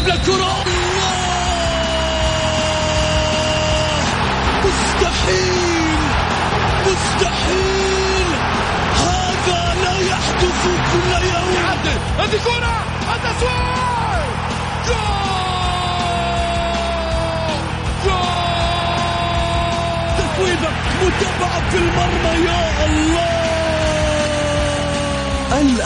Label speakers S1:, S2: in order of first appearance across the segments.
S1: يلعب لكرة مستحيل! مستحيل! هذا لا يحدث كل يوم.
S2: هذه كرة! التسويق جول! جول!
S1: تسويبة متابعة في المرمى يا الله!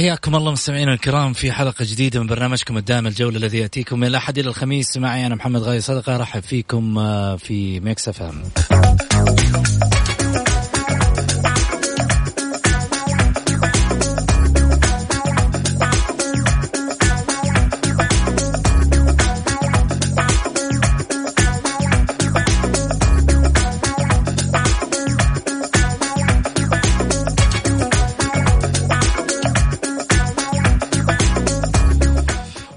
S3: حياكم الله مستمعينا الكرام في حلقة جديدة من برنامجكم الدائم الجولة الذي يأتيكم من الأحد إلى الخميس. معي أنا محمد غازي صدقة أرحب فيكم آه، في Mix F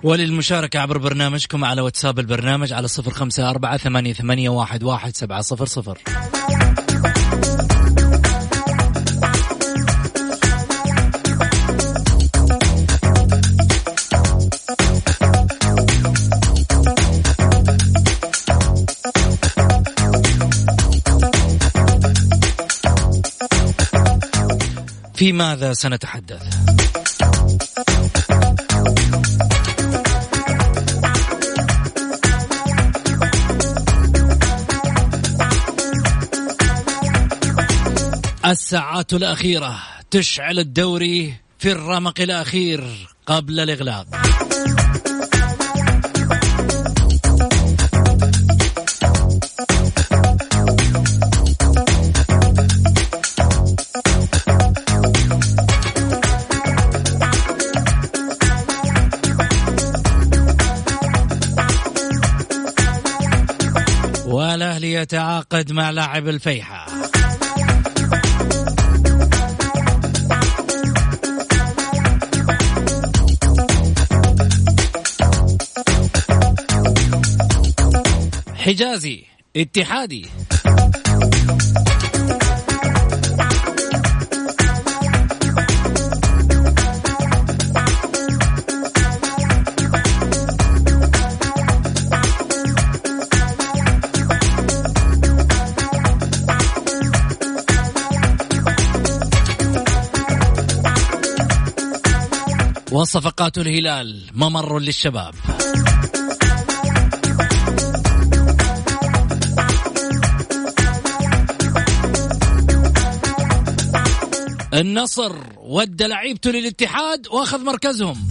S3: وللمشاركة عبر برنامجكم على واتساب البرنامج على صفر خمسة أربعة ثمانية, ثمانية واحد, واحد سبعة صفر صفر في ماذا سنتحدث؟ الساعات الأخيرة تشعل الدوري في الرمق الأخير قبل الإغلاق. والأهلي يتعاقد مع لاعب الفيحة حجازي اتحادي. وصفقات الهلال ممر للشباب. النصر ودى لعيبته للاتحاد واخذ مركزهم.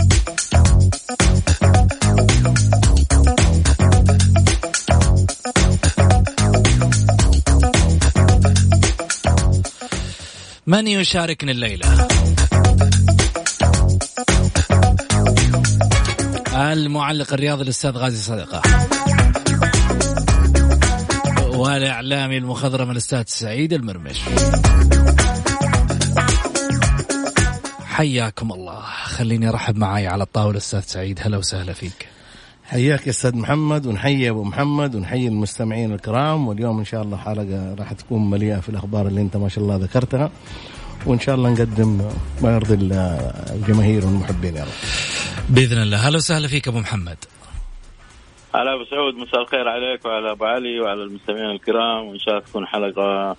S3: من يشاركني الليلة؟ المعلق الرياضي الأستاذ غازي صدقة. والإعلامي المخضرم الأستاذ سعيد المرمش. حياكم الله. خليني أرحب معاي على الطاولة أستاذ سعيد. هلا وسهلا فيك.
S4: حياك يا أستاذ محمد ونحيي أبو محمد ونحيي المستمعين الكرام. واليوم إن شاء الله حلقة راح تكون مليئة في الأخبار اللي أنت ما شاء الله ذكرتها. وإن شاء الله نقدم ما يرضي الجماهير والمحبين يا رب.
S3: بإذن الله. هلا وسهلا فيك أبو محمد.
S5: هلا أبو سعود مساء الخير عليك وعلى أبو علي وعلى المستمعين الكرام. وإن شاء الله تكون حلقة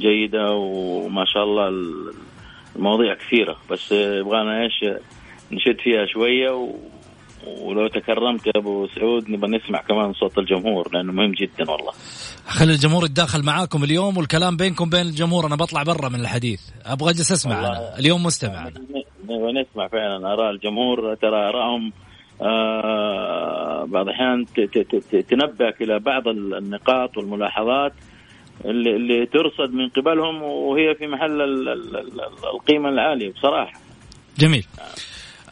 S5: جيدة وما شاء الله المواضيع كثيرة بس يبغانا إيش نشد فيها شوية و... ولو تكرمت يا أبو سعود نبغى نسمع كمان صوت الجمهور لأنه مهم جدا والله.
S3: خلي الجمهور يتداخل معاكم اليوم والكلام بينكم بين الجمهور أنا بطلع برا من الحديث أبغى أجلس أسمع أنا اليوم مستمع أنا.
S5: نبغى نسمع فعلا آراء الجمهور ترى آرائهم آه بعض الأحيان تنبهك إلى بعض النقاط والملاحظات اللي, اللي ترصد من قبلهم وهي في محل القيمة العالية بصراحة.
S3: جميل.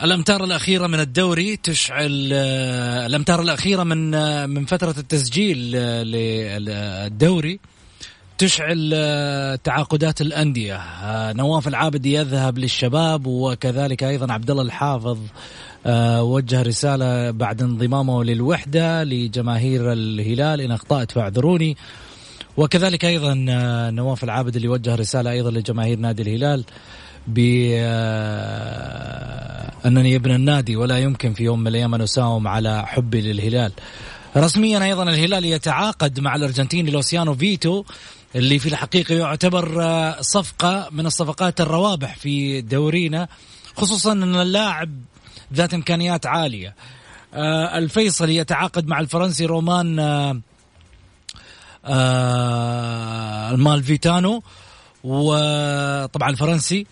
S3: الأمتار الأخيرة من الدوري تشعل آه، الأمتار الأخيرة من آه، من فترة التسجيل آه، للدوري تشعل تعاقدات الأندية نواف العابدي يذهب للشباب وكذلك أيضا عبد الله الحافظ وجه رسالة بعد انضمامه للوحدة لجماهير الهلال إن أخطأت فاعذروني وكذلك أيضا نواف العابد اللي وجه رسالة أيضا لجماهير نادي الهلال ب أنني ابن النادي ولا يمكن في يوم من الأيام أن أساوم على حبي للهلال. رسميا أيضا الهلال يتعاقد مع الأرجنتيني لوسيانو فيتو اللي في الحقيقة يعتبر آه، صفقة من الصفقات الروابح في دورينا خصوصا أن اللاعب ذات إمكانيات عالية. آه، الفيصل يتعاقد مع الفرنسي رومان آه، المالفيتانو وطبعا الفرنسي.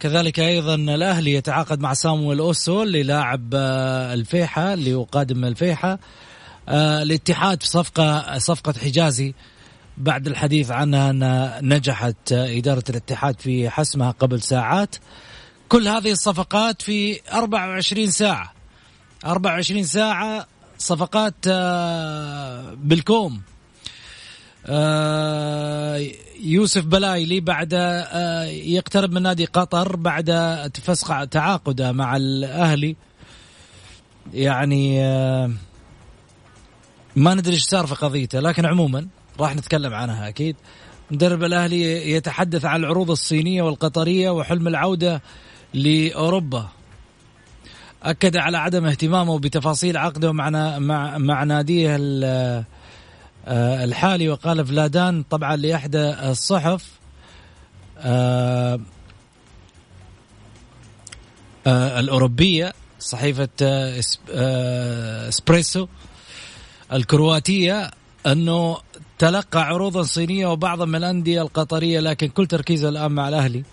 S3: كذلك أيضا الأهلي يتعاقد مع سامويل أوسو اللي لاعب آه، الفيحة اللي هو قادم الفيحة آه، الاتحاد في صفقة صفقة حجازي. بعد الحديث عنها أن نجحت إدارة الاتحاد في حسمها قبل ساعات. كل هذه الصفقات في 24 ساعة. 24 ساعة صفقات آه، بالكوم. يوسف بلايلي بعد آه، يقترب من نادي قطر بعد فسخ تعاقده مع الأهلي. يعني آه، ما ندري إيش صار في قضيته لكن عموما راح نتكلم عنها أكيد. مدرب الأهلي يتحدث عن العروض الصينية والقطرية وحلم العودة لأوروبا. أكد على عدم اهتمامه بتفاصيل عقده مع مع, مع ناديه آه، الحالي وقال فلادان طبعا لإحدى الصحف آه، آه، الأوروبية صحيفة إسبريسو الكرواتية أنه تلقى عروضا صينية وبعضا من الأندية القطرية لكن كل تركيزه الآن مع الأهلي.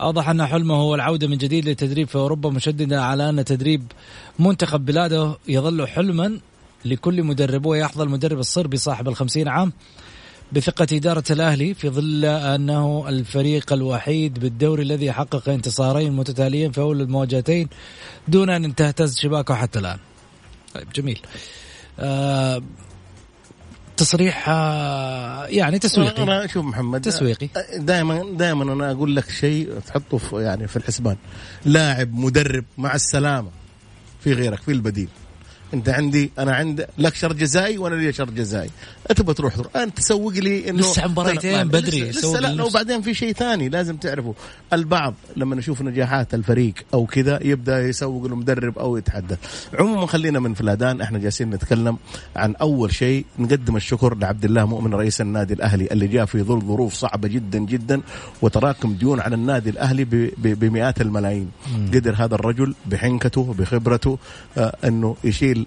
S3: أوضح أن حلمه هو العودة من جديد للتدريب في أوروبا مشددا على أن تدريب منتخب بلاده يظل حلما. لكل مدرب ويحظى المدرب الصربي صاحب الخمسين عام بثقة إدارة الأهلي في ظل أنه الفريق الوحيد بالدوري الذي حقق انتصارين متتاليين في أول المواجهتين دون أن تهتز شباكه حتى الآن. طيب جميل. آه تصريح آه يعني تسويقي.
S4: أنا شوف محمد
S3: تسويقي.
S4: دائما دائما أنا أقول لك شيء تحطه في يعني في الحسبان. لاعب مدرب مع السلامة في غيرك في البديل. انت عندي أنا عند لك شر جزائي وأنا لي شر جزائي. تبغى تروح تروح. انت تسوق لي
S3: انه لسه مباريتين بدري
S4: لسه, لسه لا وبعدين في شيء ثاني لازم تعرفه. البعض لما نشوف نجاحات الفريق أو كذا يبدأ يسوق المدرب أو يتحدث. عموما خلينا من فلادان إحنا جالسين نتكلم عن اول شيء نقدم الشكر لعبد الله مؤمن رئيس النادي الاهلي اللي جاء في ظل ظروف صعبة جدا جدا وتراكم ديون على النادي الاهلي بمئات الملايين. مم. قدر هذا الرجل بحنكته بخبرته آه انه يشيل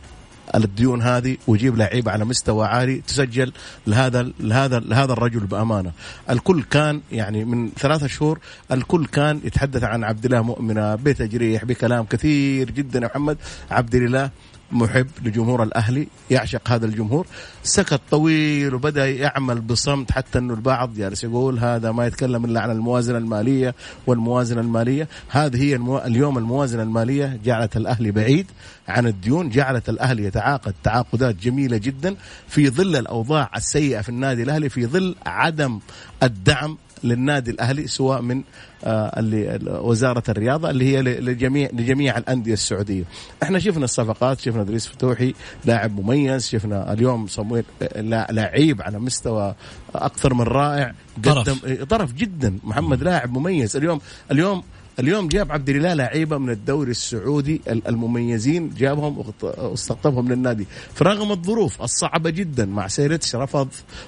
S4: الديون هذه ويجيب لعيبه على مستوى عالي تسجل لهذا لهذا لهذا الرجل بأمانة. الكل كان يعني من ثلاثة شهور الكل كان يتحدث عن عبد الله مؤمنة بتجريح بكلام كثير جدا يا محمد. عبد الله محب لجمهور الأهلي يعشق هذا الجمهور. سكت طويل وبدأ يعمل بصمت حتى إنه البعض جالس يقول هذا ما يتكلم إلا عن الموازنة المالية والموازنة المالية. هذه هي المو... اليوم الموازنة المالية جعلت الأهلي بعيد عن الديون جعلت الأهلي يتعاقد تعاقدات جميلة جدا في ظل الأوضاع السيئة في النادي الأهلي في ظل عدم الدعم للنادي الأهلي سواء من آه اللي وزارة الرياضة اللي هي لجميع لجميع الأندية السعودية. إحنا شفنا الصفقات، شفنا ادريس فتوحي لاعب مميز، شفنا اليوم صمويل لعيب على مستوى أكثر من رائع
S3: طرف.
S4: طرف جدا. محمد لاعب مميز. اليوم اليوم اليوم جاب عبد الاله لعيبة من الدوري السعودي المميزين جابهم واستقطبهم للنادي. فرغم الظروف الصعبة جدا مع سيرتش رفض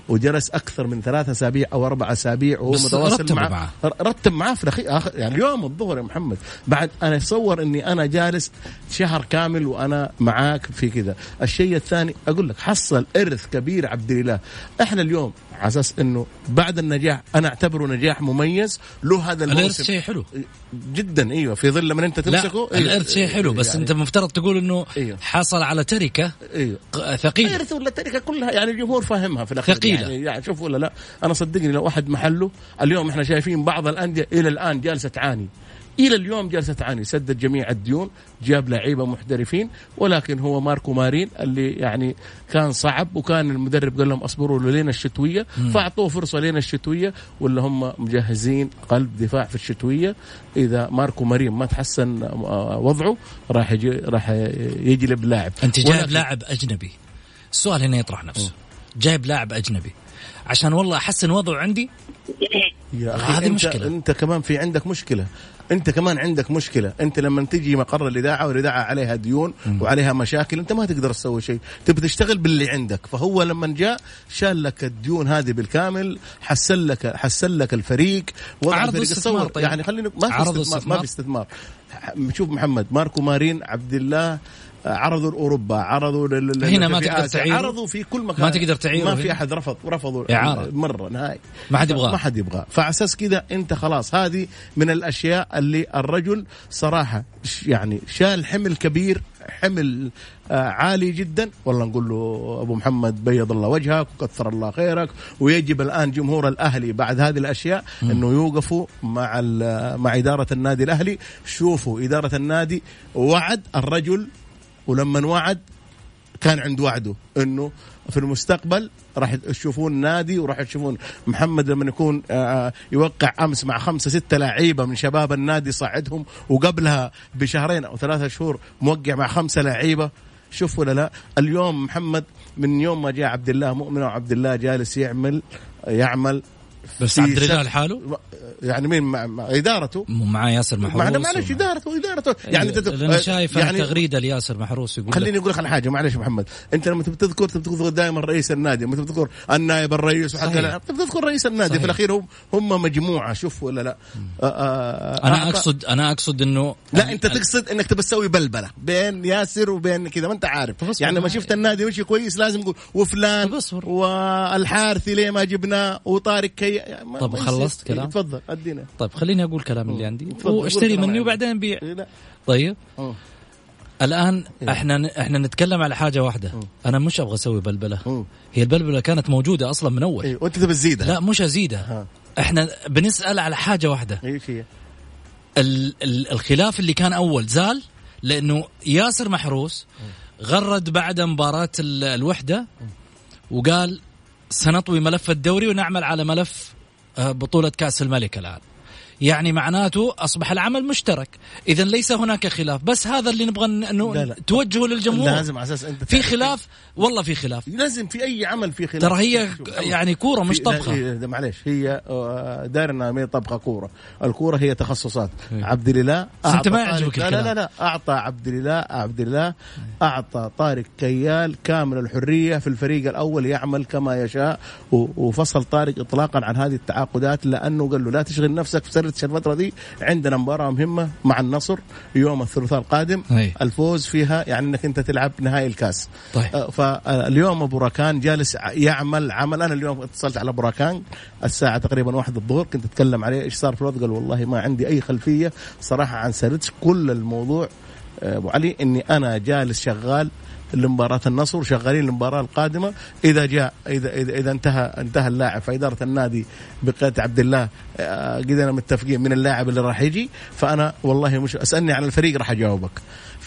S4: وجلس أكثر من ثلاثة أسابيع أو أربع أسابيع وهو متواصل معه. رتب معاه في الأخير. يعني اليوم الظهر يا محمد بعد أنا أتصور إني أنا جالس شهر كامل وأنا معاك في كذا. الشيء الثاني أقول لك حصل إرث كبير عبد الاله إحنا اليوم على أساس إنه بعد النجاح أنا أعتبره نجاح مميز. له هذا الموسم.
S3: الإرث شيء حلو.
S4: جدا أيوه. في ظل لما أنت تمسكه.
S3: لا أيوة. الإرث شيء حلو. بس يعني أنت مفترض تقول إنه أيوة. حصل على تركة
S4: أيوه.
S3: ثقيلة.
S4: ارث ولا تركه كلها يعني الجمهور فاهمها في الأخير.
S3: ثقيلة.
S4: يعني, يعني شوف ولا لا. أنا صدقني لو واحد محله اليوم إحنا شايفين بعض الأندية إلى الآن جالسة تعاني. إلى اليوم جالسة تعاني. سدد جميع الديون جاب لعيبة محترفين ولكن هو ماركو مارين اللي يعني كان صعب وكان المدرب قال لهم أصبروا له لين الشتويه فأعطوه فرصة لين الشتوية ولا هم مجهزين قلب دفاع في الشتوية. إذا ماركو مارين ما تحسن آه، وضعه راح يجي راح يجلب لاعب.
S3: أنت جايب لاعب أجنبي. السؤال هنا يطرح نفسه. جايب لاعب أجنبي. عشان والله أحسن وضعه عندي؟
S4: يا أخي هذه مشكلة. أنت كمان في عندك مشكلة. انت كمان عندك مشكلة. انت لما تجي مقر الإذاعة والإذاعة عليها ديون وعليها مشاكل انت ما تقدر تسوي شيء. تبي تشتغل باللي عندك. فهو لما جاء شال لك الديون هذه بالكامل حسن لك حسن لك الفريق.
S3: عرض استثمار
S4: طيب. يعني خلينا ما في استثمار ما في استثمار. شوف محمد ماركو مارين عبد الله عرضوا لأوروبا عرضوا
S3: هنا ما تقدر تعيره
S4: عرضوا في كل مكان.
S3: ما تقدر تعيره
S4: ما في أحد رفض رفضوا
S3: إعارة.
S4: مرة نهائي.
S3: ما حد يبغاه.
S4: ما حد يبغاه. فعساس كذا أنت خلاص هذه من الأشياء اللي الرجل صراحة يعني شال حمل كبير حمل آه عالي جدا. والله نقول له أبو محمد بيض الله وجهك وكثر الله خيرك. ويجب الآن جمهور الأهلي بعد هذه الأشياء أنه يوقفوا مع مع إدارة النادي الأهلي. شوفوا إدارة النادي وعد الرجل ولما وعد كان عند وعده انه في المستقبل راح تشوفون نادي وراح تشوفون محمد لما يكون آه، آه، يوقع أمس مع خمسة ستة لعيبة من شباب النادي صعدهم وقبلها بشهرين أو ثلاثة شهور موقع مع خمسة لعيبة. شوف ولا لا اليوم محمد من يوم ما جاء عبد الله مؤمن وعبد الله جالس يعمل يعمل
S3: بس عبد الله لحاله؟
S4: يعني مين مع, مع إدارته؟
S3: مع ياسر محروس
S4: معنا معلش إدارته إدارته.
S3: يعني انت أنا شايف يعني تغريدة لياسر محروس يقول
S4: خليني أقول لك على حاجة معلش محمد. أنت لما تبي تذكر تبي تذكر دائما رئيس النادي لما تذكر النائب الرئيس وحتى تبي تذكر رئيس النادي. صحيح. في الأخير هم هم مجموعة شوف ولا لا.
S3: آآ آآ أنا اقصد أنا أقصد إنه
S4: لا أنت تقصد إنك تبي تسوي بلبلة بين ياسر وبين كذا ما أنت عارف. يعني لما شفت النادي مشي كويس لازم تقول وفلان والحارثي ليه ما جبناه وطارق كي
S3: طب خلصت كلام؟
S4: تفضل. ادينا
S3: طيب خليني أقول كلام اللي عندي. واشتري مني وبعدين بيع.
S4: إيه،
S3: طيب. أوه. الآن إيه. إحنا إحنا نتكلم على حاجة واحدة. أنا مش أبغى أسوي بلبلة. هي البلبلة كانت موجودة أصلا من أول.
S4: إيه. وأنت تبي تزيدها.
S3: لا مش أزيدها. إحنا بنسأل على حاجة واحدة.
S4: إيش هي؟
S3: ال ال الخلاف اللي كان أول زال لأنه ياسر محروس غرد بعد مباراة الوحدة وقال سنطوي ملف الدوري ونعمل على ملف بطولة كأس الملك الآن. يعني معناته أصبح العمل مشترك. اذا ليس هناك خلاف. بس هذا اللي نبغى انه توجهه للجمهور.
S4: لازم على أساس أنت
S3: في خلاف؟ والله في خلاف.
S4: لازم في أي عمل في خلاف.
S3: ترى هي يعني كورة مش طبخة.
S4: معلش هي آه، دارنا ما طبخة كورة. الكورة هي تخصصات. إيه. عبد الاله
S3: أنت ما يعجبك
S4: لا, لا لا لا. أعطى عبد الاله عبد الاله أعطى طارق كيال كامل الحرية في الفريق الأول يعمل كما يشاء وفصل طارق اطلاقا عن هذه التعاقدات لأنه قال له لا تشغل نفسك في قدرتش الفترة دي عندنا مباراة مهمة مع النصر يوم الثلاثاء القادم.
S3: هي.
S4: الفوز فيها يعني إنك أنت تلعب نهائي الكاس.
S3: طيب.
S4: آه، فاليوم أبو راكان جالس يعمل عمل. أنا اليوم اتصلت على أبو راكان. الساعة تقريبا واحد الظهر. كنت أتكلم عليه. إيش صار في الوضع قال والله ما عندي أي خلفية صراحة عن سردش كل الموضوع آه، أبو علي إني أنا جالس شغال لمباراة النصر وشغالين المباراة القادمة. إذا جاء إذا إذا, إذا انتهى انتهى اللاعب في إدارة النادي بقيادة عبد الله آه، قدرنا متفقين من اللاعب اللي راح يجي. فأنا والله مش أسألني عن الفريق راح أجاوبك.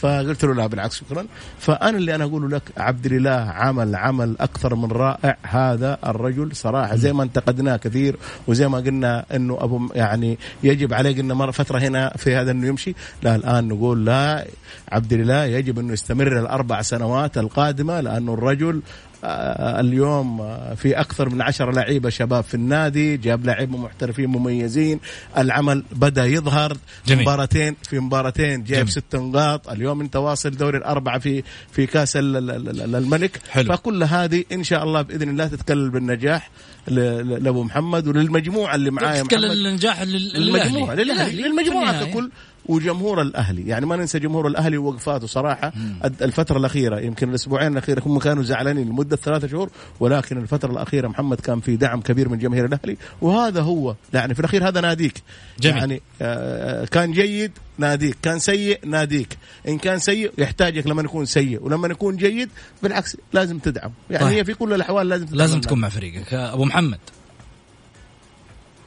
S4: فقلت له لا بالعكس شكرا. فأنا اللي أنا أقوله لك عبد الإله عمل عمل أكثر من رائع. هذا الرجل صراحة زي ما انتقدناه كثير وزي ما قلنا إنه أبو يعني يجب عليه قلنا مرة فترة هنا في هذا إنه يمشي. لا الآن نقول لا عبد الإله يجب إنه يستمر الأربع سنوات القادمة لأنه الرجل اليوم آه، في أكثر من عشرة لعيبة شباب في النادي جاب لعيبه محترفين مميزين العمل بدأ يظهر
S3: جميل.
S4: مباراتين في مباراتين جايب. ست نقاط اليوم انت واصل دوري الأربعة في في كأس ال- ال- ال- الملك
S3: حلو.
S4: فكل هذه إن شاء الله بإذن الله تتكلل بالنجاح لأبو محمد وللمجموعة اللي معايا محمد
S3: النجاح لل-
S4: المجموعه
S3: للأهلي. للأهلي للمجموعة.
S4: ككل وجمهور الأهلي. يعني ما ننسى جمهور الأهلي ووقفاته صراحة. الفترة الأخيرة يمكن الأسبوعين الاخيره هم كانوا زعلانين لمدة ثلاثة شهور ولكن الفترة الأخيرة محمد كان في دعم كبير من جماهير الأهلي. وهذا هو يعني في الأخير هذا ناديك.
S3: جميل.
S4: يعني آه، كان جيد ناديك كان سيء ناديك. إن كان سيء يحتاجك لما يكون سيء ولما يكون جيد بالعكس لازم تدعم. يعني
S3: طيب.
S4: هي في كل الأحوال لازم تدعم.
S3: لازم. تكون مع فريقك. أبو محمد.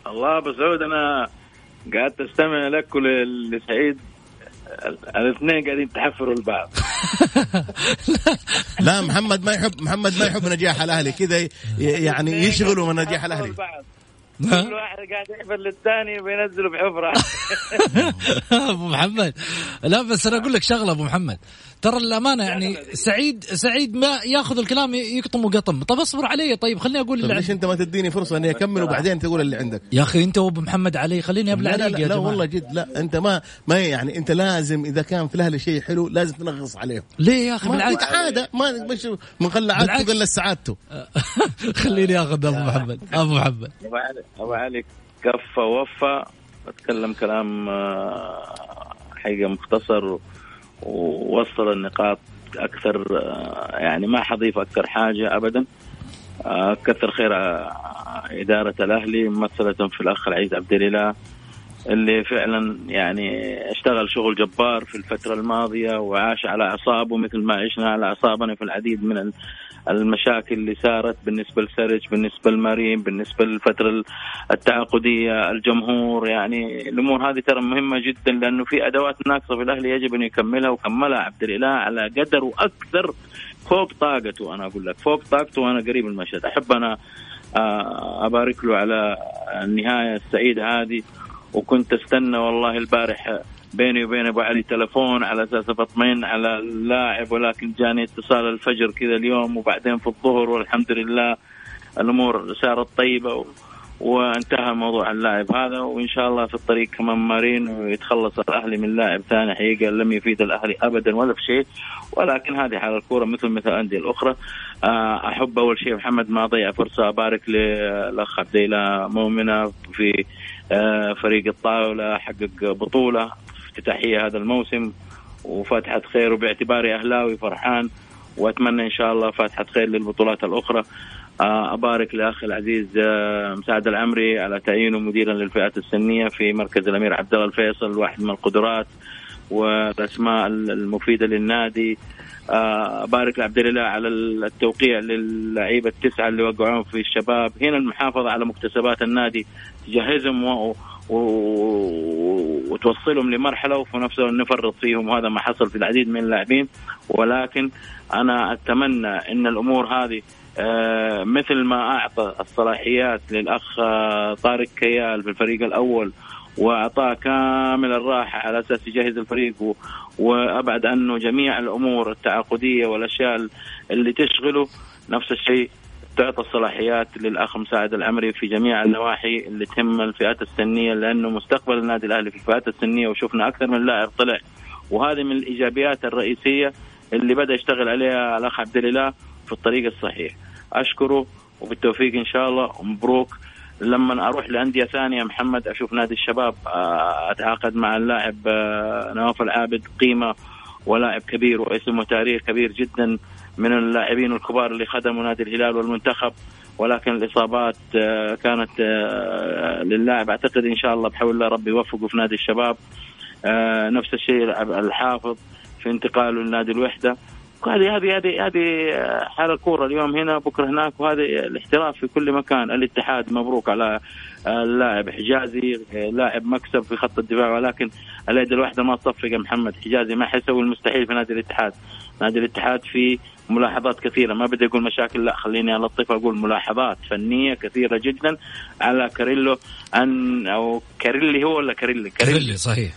S5: الله ابو سعود أنا قعدت أستمع لك ولسعيد الاثنين قاعدين تحفروا البعض.
S4: لا محمد ما يحب محمد ما يحب نجاح الأهلي. كذا يعني يشغلوا من نجاح الأهلي.
S5: كل واحد قاعد يحفر للثاني وينزله بحفرة.
S3: أبو محمد. لا بس أنا أقول لك شغلة أبو محمد. ترى الأمانة يعني سعيد سعيد ما ياخذ الكلام يقطم وقطم طب اصبر علي طيب خليني أقول
S4: طيب
S3: اللي
S4: ليش
S3: عندي.
S4: أنت ما تديني فرصة إني أكمل وبعدين تقول اللي عندك؟
S3: يا أخي أنت وابو محمد علي خليني أبلع
S4: لا لا,
S3: عليك
S4: لا,
S3: يا
S4: لا
S3: جماعة.
S4: والله جد لا أنت ما ما يعني أنت لازم إذا كان في الأهلي شيء حلو لازم تنغص عليه.
S3: ليه يا أخي؟
S4: ما
S3: بالعكس.
S4: عادة ما مش من قل عادته. قل سعادته.
S3: خليني أخذ أبو محمد أبو محمد.
S5: أبو علي أبو علي كفى ووفى أتكلم كلام آه، حقيقة مختصر. ووصل النقاط أكثر آه، يعني ما حضيف أكثر حاجة ابدا. آه، كثر خير آه، إدارة الأهلي ممثلة في الأخ العزيز عبد الإله. اللي فعلا يعني اشتغل شغل جبار في الفترة الماضية وعاش على أعصابه مثل ما عشنا على أعصابنا في العديد من ال- المشاكل اللي صارت بالنسبة لسرج بالنسبة لمارين بالنسبة للفترة التعاقدية الجمهور. يعني الأمور هذه ترى مهمة جدا لأنه في أدوات ناقصة في الأهلي يجب أن يكملها وكملها عبد الإله على قدر وأكثر فوق طاقته. أنا أقول لك فوق طاقته وأنا قريب المشهد. أحب أنا آه، أبارك له على النهاية السعيدة هذه. وكنت استنى والله البارح بيني وبين أبو علي تلفون على أساس بطمئن على اللاعب ولكن جاني اتصال الفجر كذا اليوم وبعدين في الظهر والحمد لله الأمور صارت طيبة و... وانتهى موضوع اللاعب هذا. وإن شاء الله في الطريق كمان مارين ويتخلص الأهلي من لاعب ثاني حقيقه لم يفيد الأهلي ابدا ولا في شيء. ولكن هذه حال الكورة مثل مثل الأندية الأخرى. آه، أحب أول شيء محمد ما أضيع فرصة أبارك للاخ عبد مؤمنة في فريق الطاولة حقق بطولة افتتاحيه هذا الموسم وفاتحه خير وباعتباري أهلاوي فرحان وأتمنى إن شاء الله فاتحه خير للبطولات الأخرى. آه، أبارك لاخي العزيز آه، مساعد العمري على تعيينه مديرا للفئات السنية في مركز الأمير عبد الله الفيصل واحد من القدرات والأسماء المفيدة للنادي. آه، ابارك لعبد الله على التوقيع للعيبة التسعة اللي وقعون في الشباب هنا المحافظة على مكتسبات النادي تجهزهم و... و... وتوصلهم لمرحلة وفي نفس الوقت نفرط فيهم وهذا ما حصل في العديد من اللاعبين ولكن أنا أتمنى إن الأمور هذه آه، مثل ما أعطى الصلاحيات للأخ آه، طارق كيال في الفريق الأول وأعطاه كامل الراحة على أساس يجهز الفريق. وأبعد عنه جميع الأمور التعاقدية والأشياء اللي تشغله نفس الشيء تعطى الصلاحيات للأخ مساعد العمري في جميع النواحي اللي تهم الفئات السنية لأنه مستقبل النادي الأهلي في الفئات السنية وشفنا أكثر من لاعب طلع. وهذه من الإيجابيات الرئيسية اللي بدأ يشتغل عليها الأخ عبد الإله في الطريق الصحيح. أشكره وبالتوفيق إن شاء الله. ومبروك لما أروح لأندية ثانية محمد أشوف نادي الشباب آه، أتعاقد مع اللاعب آه، نواف العابد قيمة ولاعب كبير واسم وتاريخ كبير جدا من اللاعبين الكبار اللي خدموا نادي الهلال والمنتخب. ولكن الإصابات آه، كانت للاعب. أعتقد إن شاء الله بحول الله ربي يوفقه في نادي الشباب. نفس الشيء الحافظ في انتقاله لنادي الوحدة. هذه هذه هذه هذه حال الكورة اليوم هنا بكرة هناك وهذا الاحتراف في كل مكان. الاتحاد مبروك على اللاعب حجازي لاعب مكسب في خط الدفاع ولكن اليد الواحدة ما تصفق يا محمد. حجازي ما حيسوي المستحيل في نادي الاتحاد. نادي الاتحاد في ملاحظات كثيرة. ما بدي أقول مشاكل لا خليني ألطف أقول ملاحظات فنية كثيرة جدا على كاريلو ان أو كاريلي هو ولا كاريلي؟
S3: كاريلي. صحيح.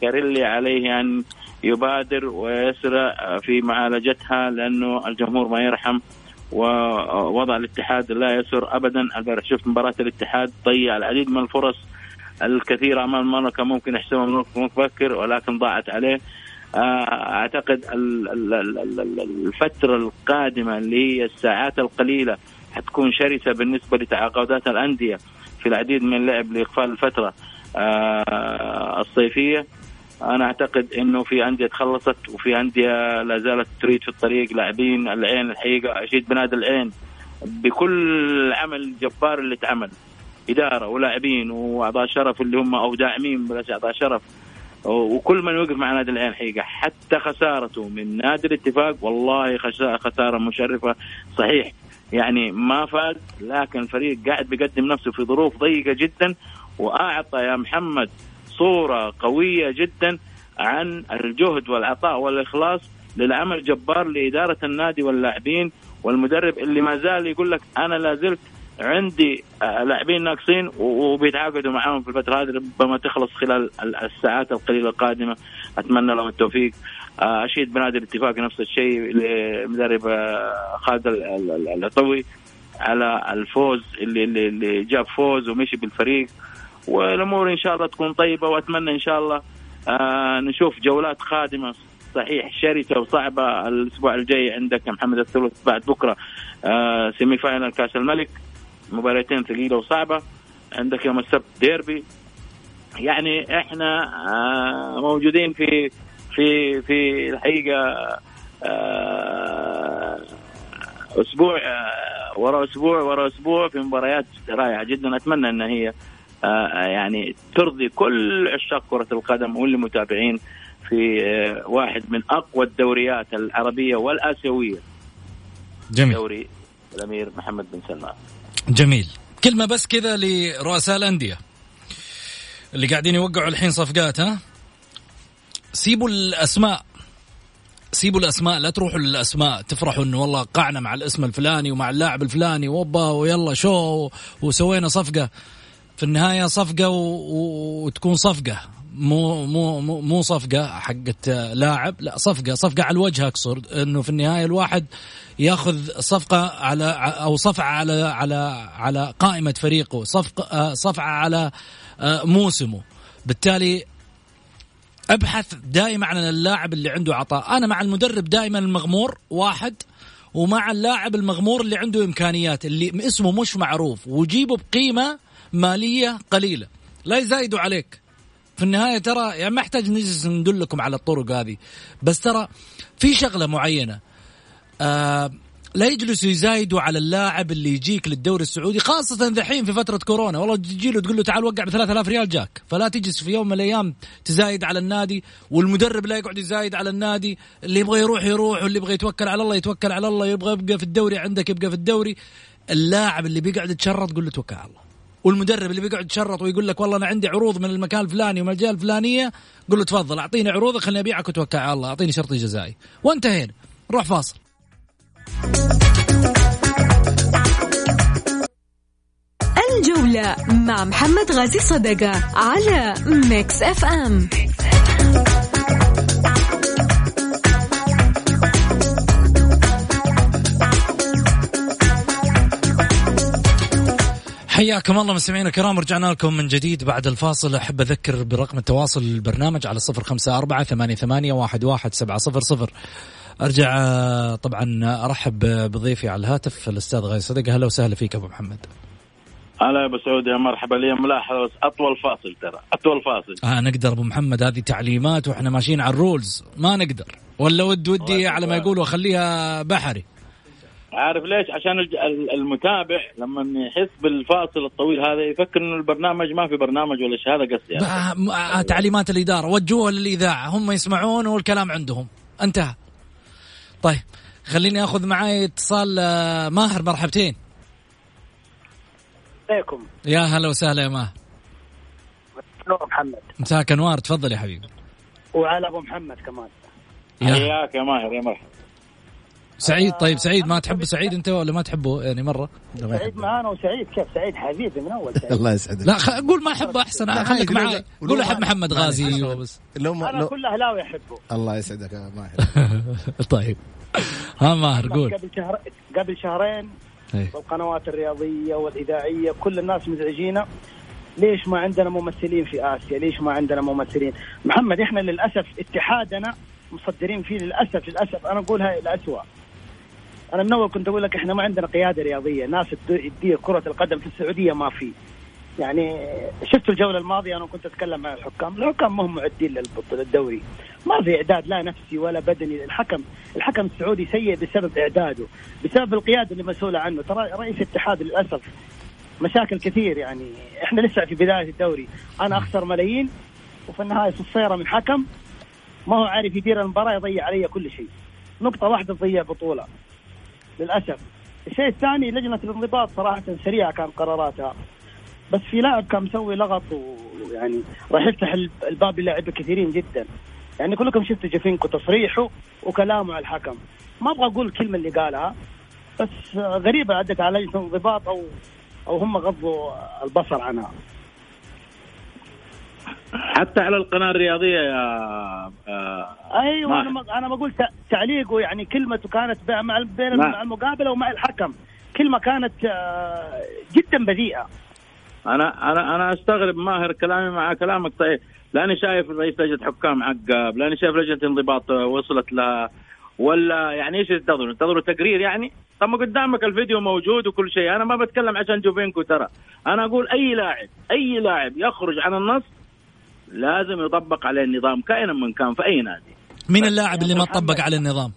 S5: كاريلي عليه أن يبادر ويسرع في معالجتها لأنه الجمهور ما يرحم ووضع الاتحاد لا يسر ابدا. البارح شفت مباراة الاتحاد ضيع العديد من الفرص الكثيره أمام المملكه ممكن يحسمها مبكر ولكن ضاعت عليه. آه، أعتقد الفترة القادمة اللي هي الساعات القليلة حتكون شرسة بالنسبة لتعاقدات الأندية في العديد من اللعب لإقفال الفترة آه، الصيفية. أنا أعتقد إنه في أندية تخلصت وفي أندية لا زالت تريد في الطريق لاعبين العين الحقيقة. أشيد بنادي العين بكل عمل جبار اللي اتعمل. إدارة ولاعبين وأعضاء شرف اللي هم أو داعمين بلاش أعضاء شرف. وكل من يوقف مع نادي العين حقيقة. حتى خسارته من نادي الاتفاق والله خسارة مشرفة. صحيح. يعني ما فاز لكن الفريق قاعد بيقدم نفسه في ظروف ضيقة جدا وأعطى يا محمد صورة قوية جدا عن الجهد والعطاء والإخلاص للعمل جبار لإدارة النادي واللاعبين والمدرب اللي ما زال يقول لك أنا لا زلت عندي آه، لاعبين ناقصين وبيتعاقدوا معاهم في الفترة هذه ربما تخلص خلال الساعات القليلة القادمة. أتمنى لهم التوفيق. آه، أشيد بنادي الاتفاق نفس الشيء لمدرب آه، خالد العطوي على الفوز اللي, اللي جاب فوز ومشي بالفريق. والأمور إن شاء الله تكون طيبة وأتمنى إن شاء الله نشوف جولات قادمه صحيح شرسة وصعبة الأسبوع الجاي عندك محمد الثلث بعد بكرة semi final كأس الملك. مباراتين ثقيلة وصعبة. عندك يوم السبت ديربي. يعني إحنا آه، موجودين في في في الحقيقة آه، أسبوع آه، ورا أسبوع ورا أسبوع في مباريات رائعة جدا. أتمنى إن هي يعني ترضي كل عشاق كرة القدم واللي متابعين في واحد من أقوى الدوريات العربية والآسيوية.
S3: جميل.
S5: دوري الأمير محمد بن سلمان.
S3: جميل. كلمة بس كذا لرؤساء الأندية اللي قاعدين يوقعوا الحين صفقات ها؟ سيبوا الأسماء. سيبوا الأسماء لا تروحوا للأسماء تفرحوا إنه والله قعنا مع الاسم الفلاني ومع اللاعب الفلاني وبا ويلا شو وسوينا صفقة. في النهاية صفقة و... وتكون صفقة. مو مو مو, مو صفقة حقت لاعب لا صفقة صفقة على الوجه أقصد إنه في النهاية الواحد يأخذ صفقة على أو صفعة على على على قائمة فريقه صفقة صفعة على آه، موسمه. بالتالي أبحث دائما عن اللاعب اللي عنده عطاء. أنا مع المدرب دائما المغمور واحد ومع اللاعب المغمور اللي عنده إمكانيات اللي اسمه مش معروف وجيبه بقيمة مالية قليلة. لا يزايدوا عليك. في النهاية ترى يعني ما أحتاج نجلس ندلكم على الطرق هذه. بس ترى في شغلة معينة. آه لا يجلسوا يزايدوا على اللاعب اللي يجيك للدوري السعودي خاصة ذحين في فترة كورونا. والله تجي له تقول له تعال وقع ب 3000 ريال جاك. فلا تجلس في يوم من الأيام تزايد على النادي والمدرب لا يقعد يزايد على النادي. اللي يبغى يروح يروح واللي يبغى يتوكل على الله يتوكل على الله. يبغى يبقى في الدوري عندك يبقى في الدوري. اللاعب اللي بيقعد يتشرط قول له توكل على الله. والمدرب اللي بيقعد يتشرط ويقول لك والله أنا عندي عروض من المكان الفلاني ومن الجهه الفلانية قول له تفضل أعطيني عروضك خليني أبيعك وتوكل على الله أعطيني شرطي جزائي. وانتهينا. نروح فاصل.
S6: الجولة مع محمد غازي صدقة على Mix FM.
S3: حياكم الله مستمعينا الكرام رجعنا لكم من جديد بعد الفاصل. أحب أذكر برقم التواصل البرنامج على صفر خمسة أربعة ثمانية, ثمانية واحد, واحد سبعة صفر صفر. أرجع طبعا أرحب بضيفي على الهاتف الأستاذ غاي صدقة هلا وسهلا فيك أبو محمد.
S5: هلا يا أبو سعود يا مرحبا. لي ملاحظه أطول فاصل ترى أطول فاصل.
S3: آه نقدر أبو محمد هذه تعليمات وإحنا ماشيين على الرولز ما نقدر. ولا ود ودي على ما يقولوا اخليها بحري.
S5: عارف ليش؟ عشان المتابع لما يحس بالفاصل الطويل هذا يفكر إنه البرنامج ما في برنامج ولا شيء. هذا قصدي
S3: يعني. تعليمات الإدارة وجهوها للإذاعة. هم يسمعون والكلام عندهم. انتهى. طيب خليني آخذ معي اتصال آه، ماهر مرحبتين.
S7: عليكم.
S3: يا هلا وسهلا يا ماهر.
S7: نور محمد.
S3: مساك أنوار تفضل يا حبيبي.
S7: وعلى أبو محمد كمان.
S5: حياك يا ماهر يا مرحبا.
S3: سعيد طيب سعيد ما تحب سعيد أنت ولا ما تحبه؟ يعني مرة؟
S7: سعيد معانا وسعيد. كيف؟ سعيد حبيبي من أول سعيد.
S4: الله يسعدك.
S3: لا قول ما احبه أحسن. خليك معي قول أحب محمد غازي
S7: بس. لو أنا كل أهلاوي أحبه.
S4: الله يسعدك. يا ماهر
S3: طيب. ها ماهر قول.
S7: قبل شهر قبل شهرين
S3: إيه.
S7: والقنوات الرياضية والإذاعية كل الناس مزعجينا. ليش ما عندنا ممثلين في آسيا؟ ليش ما عندنا ممثلين؟ محمد إحنا للأسف اتحادنا مصدرين فيه للأسف للأسف. أنا اقولها الاسوء. أنا من أول كنت أقول لك إحنا ما عندنا قيادة رياضية، ناس تد- تدير كرة القدم في السعودية ما في. يعني شفت الجولة الماضية أنا كنت أتكلم عن الحكام، الحكام ما هم معدين للدوري. ما في إعداد لا نفسي ولا بدني، الحكم الحكم السعودي سيء بسبب إعداده، بسبب القيادة اللي مسؤولة عنه، ترى رئيس الاتحاد للأسف مشاكل كثير. يعني إحنا لسه في بداية الدوري. أنا أخسر ملايين وفي النهاية صفيرة من حكم. ما هو عارف يدير المباراة يضيع علي كل شيء. نقطة واحدة تضيع بطولة. للأسف. الشيء الثاني لجنة الانضباط صراحة سريعة كان قراراتها. بس في لاعب كان مسوي لغط ويعني راح يفتح الب- الباب للاعبين كثيرين جدا. يعني كلكم شفتوا جافينكو تصريحه وكلامه على الحكم. ما أبغى أقول الكلمة اللي قالها بس غريبة عدت على لجنة الانضباط أو أو هم غضوا البصر عنها.
S5: حتى على القناة الرياضية يا آه،
S7: أيوه أنا أنا بقول تع- تعليقه يعني كلمته كانت مع بين مع المقابلة ومع الحكم. كلمة كانت آه، جدا بذيئة.
S5: أنا أنا أنا أستغرب ماهر كلامي مع كلامك طيب. لأني شايف رئيس لجنة حكام عقاب لأني شايف لجنة انضباط وصلت لها ولا يعني إيش ينتظروا؟ ينتظروا تقرير يعني؟ طب ما قدامك الفيديو موجود وكل شيء، أنا ما بتكلم عشان جوفينكو ترى، أنا أقول أي لاعب أي لاعب يخرج عن النص لازم يطبق عليه النظام كائنا من كان في أي نادي.
S3: مين اللاعب اللي ما. طبق على النظام؟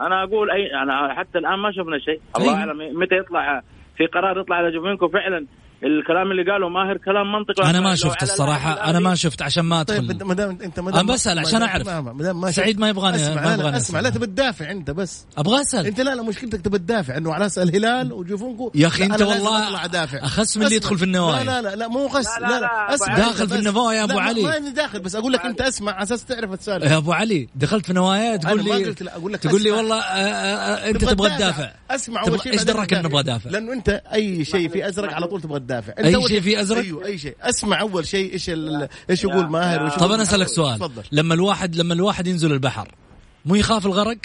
S5: أنا أقول اي أنا حتى الآن ما شفنا شيء، الله. أعلم متى يطلع في قرار يطلع على جوفينكو فعلا الكلام اللي قاله ماهر كلام منطقي
S3: أنا ما شفت
S5: الصراحة
S3: أنا ما شفت عشان ما
S4: طيب
S3: ادخل
S4: ما دام أنت ما
S3: أنا
S4: دام
S3: بسأل
S4: ما
S3: عشان أعرف.
S4: ما-
S3: سعيد ما يبغاني-
S4: أسمع
S3: ما
S4: لا
S3: يبغاني
S4: لا
S3: أسمع.
S4: لا تبي تدافع أنت بس
S3: أبغى أسأل
S4: أنت لا لا مشكلتك تبي تدافع إنه على أساس الهلال وجوفونكو
S3: يا أخي
S4: لا،
S3: أنت
S4: أنا لازم
S3: والله. أخس من اللي. يدخل في النوايا.
S4: لا لا لا, لا مو غس
S5: لا،
S4: لا
S5: لا،
S4: لا,
S5: لا،
S4: اسمع
S3: داخل في. النوايا يا
S4: ما-
S3: علي.
S4: ما اني داخل بس أقول لك أنت أسمع على أساس تعرف السالفه
S3: يا أبو علي دخلت في نوايا تقول لي
S4: أقول لك
S3: تقول لي. والله آه، آه، أنت تبغى تدافع
S4: أسمع
S3: تبغى-
S4: أول شيء إيش
S3: دراك اني أبغى ادافع؟
S4: لأنه أنت أي شيء في أزرق على طول تبغى
S3: أي
S4: أول
S3: شيء في أزرق؟
S4: أيوه أي شيء. اسمع أول شيء إيش ال- إيش يقول ماهر وإيش
S3: طب أنا
S4: أسألك.
S3: سؤال.
S4: تفضل.
S3: لما الواحد لما الواحد ينزل البحر مو يخاف الغرق؟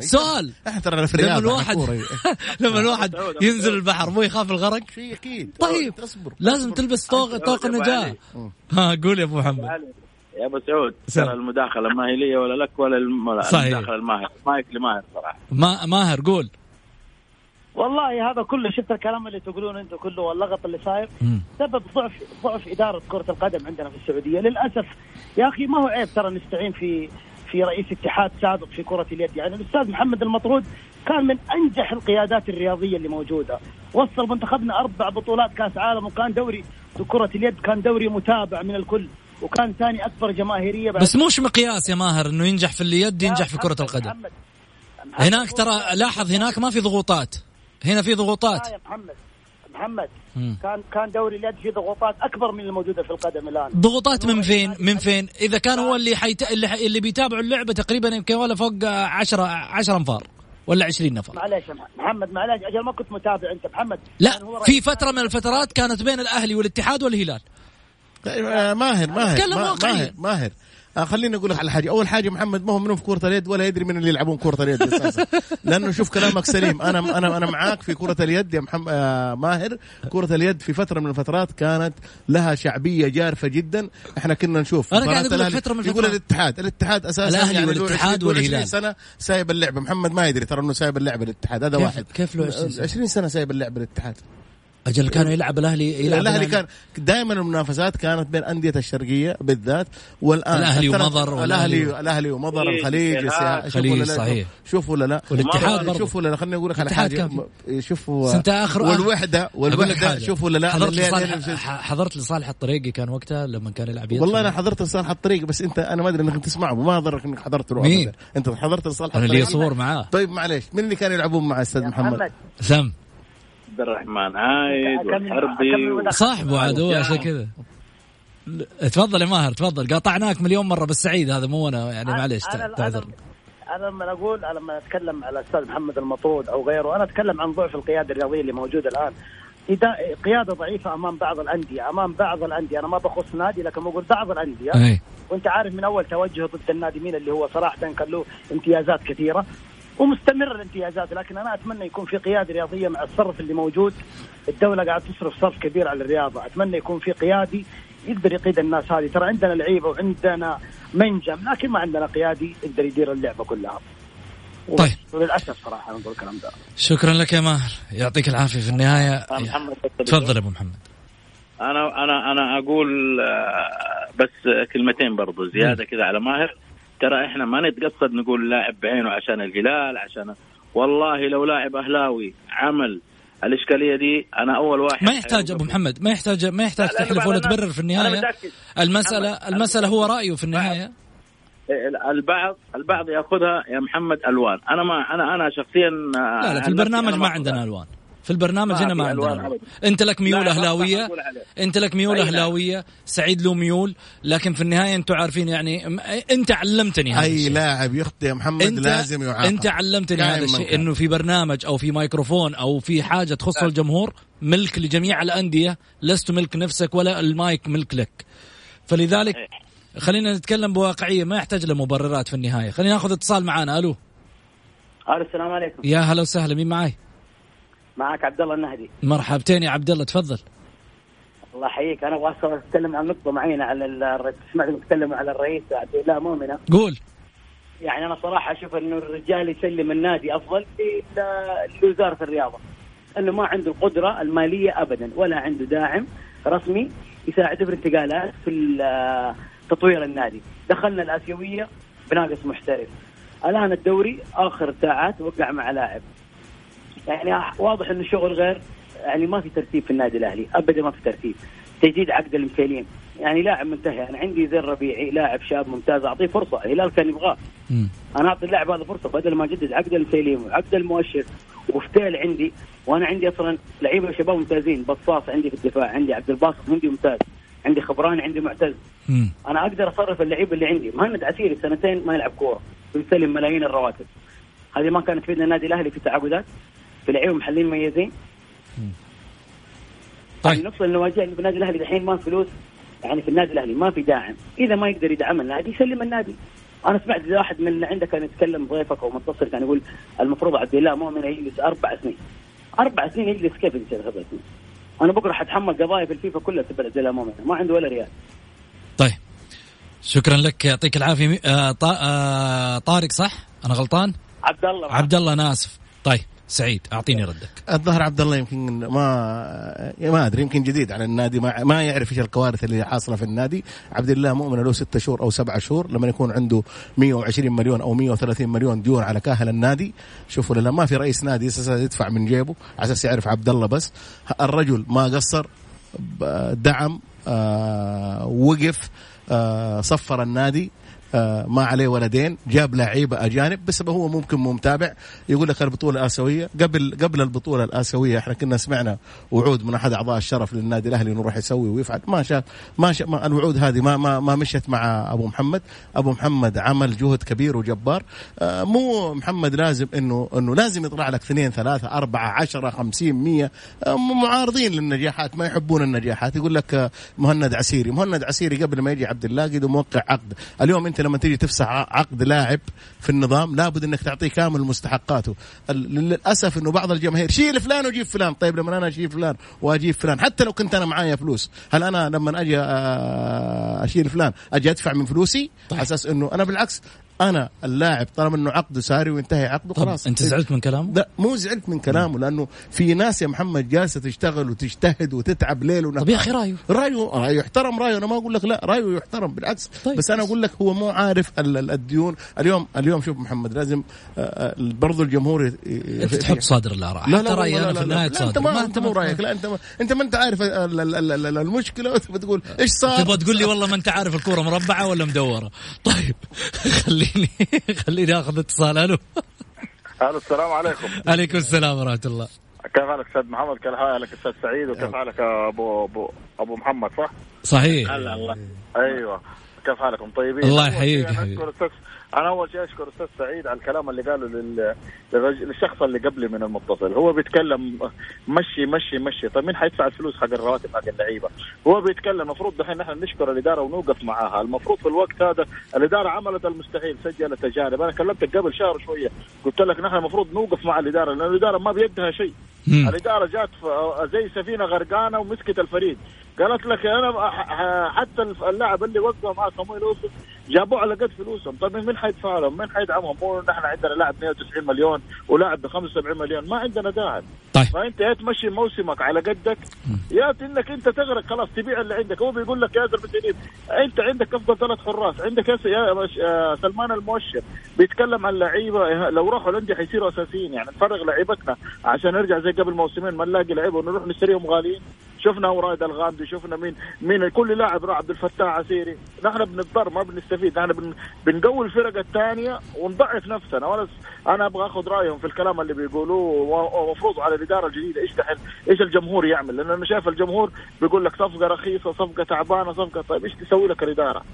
S3: سؤال.
S4: إحنا ترى في
S3: لما
S4: الرياض
S3: الواحد لما الواحد ينزل البحر مو يخاف الغرق؟
S4: شيء أكيد.
S3: طيب.
S4: اصبر
S3: لازم تلبس طوق طوق
S5: علي.
S3: ها قول يا أبو محمد.
S5: يا أبو سعود. ترى المداخلة ما هي لي ولا لك ولا. المداخلة الماهر. مايك لماهر صراحة.
S3: ما ماهر قول.
S7: والله هذا كله شفت الكلام اللي تقولونه أنتم كله واللغط اللي صاير. سبب ضعف ضعف إدارة كرة القدم عندنا في السعودية. للأسف يا أخي ما هو عيب ترى نستعين في في رئيس اتحاد سابق في كرة اليد. يعني الأستاذ محمد المطرود كان من أنجح القيادات الرياضية اللي موجودة. وصل منتخبنا أربع بطولات كأس عالم وكان دوري في كرة اليد كان دوري متابع من الكل وكان ثاني أكبر جماهيرية بعد
S3: بس مش مقياس يا ماهر إنه ينجح في اليد ينجح في كرة القدم.
S7: محمد- محمد-
S3: هناك ترى لاحظ هناك ما في ضغوطات. هنا في ضغوطات.
S7: يا محمد. محمد
S3: مم.
S7: كان كان دوري اليد فيه ضغوطات أكبر من الموجودة في القدم الآن.
S3: ضغوطات من فين؟ من فين؟ إذا كان هو اللي حيت... اللي. اللي بيتابعوا اللعبة تقريبا يمكن ولا فوق 10 10 أنفار ولا 20 نفر.
S7: معلش يا محمد معلش أجل ما كنت متابع أنت. محمد
S3: لا في فترة من الفترات كانت بين الأهلي والاتحاد والهلال.
S4: طيب آه، ماهر ماهر. ماهر ماهر. خليني أقول لك على حاجة. أول حاجة محمد ما هو منهم في كرة اليد ولا يدري من اللي يلعبون كرة اليد أساسا. لأنه شوف كلامك سليم. أنا أنا أنا معاك في كرة اليد يا محمد آه ماهر. كرة اليد في فترة من الفترات كانت لها شعبية جارفة جدا. إحنا كنا نشوف
S3: أنا قاعد
S4: الأهلي-
S3: فترة من
S4: يقول
S3: الفترات.
S4: الاتحاد الاتحاد أساسا
S3: الأهلي
S4: يعني
S3: والاتحاد
S4: 20 له 20
S3: والهلال.
S4: سنة سايب اللعبه محمد ما يدري ترى إنه سايب اللعبه الاتحاد. هذا
S3: كيف-
S4: واحد.
S3: كيف له 20 سنة؟
S4: 20 سنة سايب اللعبه الاتحاد.
S3: أجل كانوا يلعب الاهلي يلعب
S4: الأهلي كان دائما المنافسات كانت بين أندية الشرقية بالذات والآن
S3: الأهلي
S4: الثلاث-
S3: ومضر
S4: الاهلي الأهلي ومضر
S5: خليج،
S4: الخليج
S5: الاتحاد.
S4: شوف
S3: خليج،
S4: ولا لا
S3: صحيح.
S4: شوف ولا لا.
S3: والاتحاد برضه.
S4: شوف ولا لا خليني أقول لك على
S3: الاتحاد
S4: حاجة.
S3: كان
S4: شوف
S3: بس أنت آخر-
S4: والوحده والوحدة
S3: حاجة.
S4: شوف ولا لا
S3: حضرت لصالح حضرت لصالح الطريقي كان وقتها لما كان يلعب يد
S4: والله أنا حضرت لصالح الطريق بس انت أنا ما أدري إنك تسمعه ما ضرك إنك حضرت له
S3: مين؟
S4: أنت حضرت لصالح
S3: أنا اللي
S4: الطريق
S3: صور معاه.
S4: طيب معليش من اللي كانوا يلعبون مع
S7: أستاذ
S4: محمد؟
S3: سم.
S5: عبد الرحمن عايد والحربي
S7: مداخلة.
S3: صاحبه عاد هو عشان كذا. تفضل يا ماهر تفضل. قاطعناك مليون مرة بس سعيد هذا مو أنا يعني معليش تعذر.
S7: أنا لما أقول أنا لما أتكلم على الأستاذ محمد المطرود أو غيره أنا أتكلم عن ضعف القيادة الرياضية اللي موجودة الآن. إدا- قيادة ضعيفة أمام بعض الأندية أمام بعض الأندية. أنا ما بخص نادي لكن بقول بعض الأندية.
S3: أي.
S7: وأنت عارف من أول توجهه ضد النادي مين اللي هو صراحة كان له امتيازات كثيرة.
S8: ومستمر الامتيازات لكن أنا أتمنى يكون في قيادة رياضية مع الصرف اللي موجود. الدولة قاعد تصرف صرف كبير على الرياضة. أتمنى يكون في قيادي يقدر يقيد الناس هذه. ترى عندنا لعيبة وعندنا منجم لكن ما عندنا قيادي يقدر يدير اللعبة كلها.
S3: طيب.
S8: وللأسف صراحة نقول الكلام ده.
S3: شكرا لك يا ماهر. يعطيك العافية في النهاية.
S5: محمد
S3: تفضل يا أبو محمد.
S5: أنا أنا أنا أقول آه، بس كلمتين برضو زيادة كذا على ماهر. ترى إحنا ما نتقصد نقول لاعب بعينه عشان الهلال عشان والله لو لاعب أهلاوي عمل الإشكالية دي أنا أول واحد
S3: ما يحتاج أبو محمد ما يحتاج ما يحتاج تحلف ولا تبرر في
S5: النهاية.
S3: المساله المسألة هو رأيه في النهاية.
S5: البعض البعض يأخذها يا محمد ألوان. أنا ما أنا أنا شخصيا
S3: لا لا في البرنامج ما. عندنا ألوان. في البرنامج هنا ما عندنا. أنت لك ميول
S5: أهلاوية.
S3: أنت لك ميول
S5: نعم.
S3: أهلاوية. سعيد له ميول. لكن في النهاية أنتم عارفين يعني أنت علمتني هذا أي.
S4: لاعب يخطئ يا محمد
S3: انت
S4: لازم يعاقب.
S3: أنت علمتني هذا الشيء. إنه في برنامج أو في ميكروفون أو في حاجة تخص الجمهور ملك لجميع الأندية. لست ملك نفسك ولا المايك ملك لك. فلذلك خلينا نتكلم بواقعية. ما يحتاج لمبررات في النهاية. خلينا ناخذ اتصال معنا ألو؟
S8: ألو السلام عليكم.
S3: يا هلا وسهلا. مين معاي؟
S8: معك عبد الله النهدي.
S3: مرحبتين يا عبد الله تفضل.
S8: الله يحييك. أنا أبغى أتكلم عن نقطة معينة على ال- سمعت تتكلموا على الرئيس عبد الله مؤمنة.
S3: قول.
S8: يعني أنا صراحة أشوف إنه الرجال يسلم النادي أفضل لوزارة الرياضة. انه ما عنده القدرة المالية ابدا ولا عنده داعم رسمي يساعده في الانتقالات في تطوير النادي. دخلنا الآسيوية بناقص محترف. الآن الدوري آخر ساعات وقع مع لاعب. يعني واضح إنه الشغل غير يعني ما في ترتيب في النادي الأهلي ابدا ما في ترتيب. تجديد عقد المثالين يعني لاعب منتهي أنا عندي زي الربيعي لاعب شاب ممتاز أعطيه فرصة الهلال كان يبغاه. أنا أعطي اللاعب هذا فرصة بدل ما أجدد عقد المسيليم وعقد المؤشر وفتيل عندي. وأنا عندي أصلا لعيبة شباب ممتازين بصاص عندي في الدفاع عندي عبد الباسط عندي ممتاز عندي خبراني عندي معتز.
S3: مم.
S8: أنا أقدر أصرف اللعيبة اللي عندي. مهند عسيري سنتين ما يلعب كورة ويستلم ملايين الرواتب. هذه ما كانت تفيدنا النادي الأهلي في تعاقدات. في لعيبه محليين مميزين.
S3: طيب.
S8: يعني النواجع اللي في النادي الأهلي الحين ما فلوس يعني في النادي الأهلي ما في داعم. إذا ما يقدر يدعم النادي يسلم النادي. أنا سمعت واحد من اللي عندك كان يتكلم ضيفك أو متصل كان يقول المفروض عبد الله مؤمن يجلس أربع سنين. أربع سنين يجلس كيف يجلس أربع سنين؟ أنا بكره حتحمل قضايا في الفيفا كلها تبع عبد الله مؤمن ما عنده ولا ريال.
S3: طيب. شكرا لك يعطيك العافية. آه آه طارق صح؟ أنا غلطان؟
S8: عبد الله.
S3: عبد الله أنا آسف. طيب. سعيد أعطيني ردك.
S4: الظاهر عبد الله يمكن ما ما أدري يمكن جديد على النادي ما ما يعرف إيش الكوارث اللي حاصلة في النادي. عبد الله مؤمن له ستة شهور أو سبعة شهور لما يكون عنده 120 مليون أو 130 مليون ديون على كاهل النادي. شوفوا لما ما في رئيس نادي أساسا يدفع من جيبه على أساس يعرف عبد الله بس. الرجل ما قصر دعم آه وقف آه صفر النادي. ما عليه ولا دين جاب لعيبة أجانب بس هو ممكن مو متابع يقول لك البطولة الآسيوية. قبل قبل البطولة الآسيوية إحنا كنا سمعنا وعود من أحد أعضاء الشرف للنادي الأهلي إنه يروح يسوي ويفعل. ما شاف ما, شاف ما الوعود هذه ما ما ما مشت مع أبو محمد. أبو محمد عمل جهد كبير وجبار. آه مو محمد لازم انه إنه لازم يطلع لك اثنين ثلاثة أربعة عشرة خمسين مية. آه معارضين للنجاحات ما يحبون النجاحات. يقول لك آه مهند عسيري. مهند عسيري قبل ما يجي عبد الله قد موقع عقد. اليوم أنت لما تيجي تفسح عقد لاعب في النظام لابد إنك تعطيه كامل مستحقاته. للأسف إنه بعض الجماهير شيل فلان وجيب فلان. طيب لما أنا اشيل فلان وأجيب فلان. حتى لو كنت أنا معايا فلوس. هل أنا لما أجي آه، أشيل فلان أجي أدفع من فلوسي؟ على أساس إنه أنا بالعكس أنا اللاعب طالما إنه عقده ساري وينتهي عقده خلاص.
S3: أنت زعلت من كلامه؟
S4: لا مو زعلت من كلامه لأنه في ناس يا محمد جالسة تشتغل وتجتهد وتتعب ليل ونهار.
S3: طب يا أخي رأيه؟
S4: رأيه رايه يحترم رأيه. أنا ما أقول لك لا رأيه يحترم بالعكس.
S3: طيب.
S4: بس أنا أقول لك هو مو عارف ال- ال- الديون. اليوم اليوم شوف محمد لازم آه، آه، برضو الجمهور
S3: أنت تحط صادر الآراء.
S4: لا لا لا لا
S3: في
S4: لا.
S3: النهاية
S4: لا
S3: أنت
S4: ما أنت مو رأيك. لا أنت ما أنت ما أنت عارف ال- ال- ال- ال- المشكلة. وتبى تقول إيش صار؟
S3: تبغى تقول لي والله ما أنت عارف الكورة مربعة ولا مدورة. طيب خليني خليني آخذ اتصال. ألو.
S9: ألو السلام عليكم.
S3: عليكم السلام ورحمة الله.
S9: كيف حالك أستاذ محمد؟ كيف حالك أستاذ سعيد؟ وكيف حالك ابو ابو أبو محمد صح؟
S3: صحيح.
S5: هلا الله.
S9: أيوه.
S10: كيف حالكم؟ طيبين؟
S3: الله يحييك حبيبي.
S10: أنا أول شيء أشكر أستاذ سعيد على الكلام اللي قاله. للشخص اللي قبلي من المتصل. هو بيتكلم مشي مشي مشي. طيب مين حيدفع الفلوس حق الرواتب حق اللعيبة؟ هو بيتكلم. المفروض دحين نحن نشكر الإدارة ونوقف معاها. المفروض في الوقت هذا الإدارة عملت المستحيل سجلت تجارب. أنا كلمتك قبل شهر شوية. قلت لك نحن المفروض نوقف مع الإدارة لأن الإدارة ما بيدها شيء. الإدارة جات زي سفينة غرقانة ومسكت الفريق. قالت لك أنا حتى اللاعب اللي وقفوا مع صمويل يوسف جابوه على قد فلوسهم. طيب مين حيدفع لهم؟ مين حيدعمهم؟ مو نحن عندنا لاعب 190 مليون ولاعب ب 75 مليون. ما عندنا داعم
S3: طيب.
S10: فانت يا تمشي موسمك على قدك. يا إنك أنت تغرق خلاص تبيع اللي عندك. هو بيقول لك يا زلمه أنت عندك أفضل ثلاث حراس. عندك يا سلمان المؤشر بيتكلم عن لعيبة. لو راحوا الأندية حيصيروا أساسيين. يعني نفرغ لعيبتنا عشان نرجع زي قبل موسمين. ما نلاقي لعيبة ونروح نشتريهم غاليين. شفنا ورائد الغامدي شفنا مين مين كل لاعب راح عبد الفتاح عسيري. نحن بنضطر ما بنستفيد نحن بن بنقوي الفرق الثانية ونضعف نفسنا. وأنا أنا أبغى آخذ رأيهم في الكلام اللي بيقولوه ومفروض على الإدارة الجديدة إيش دحين إيش الجمهور يعمل. لأن أنا شايف الجمهور بيقول لك صفقة رخيصة صفقة تعبانة صفقة طيب. إيش تسوي لك الإدارة؟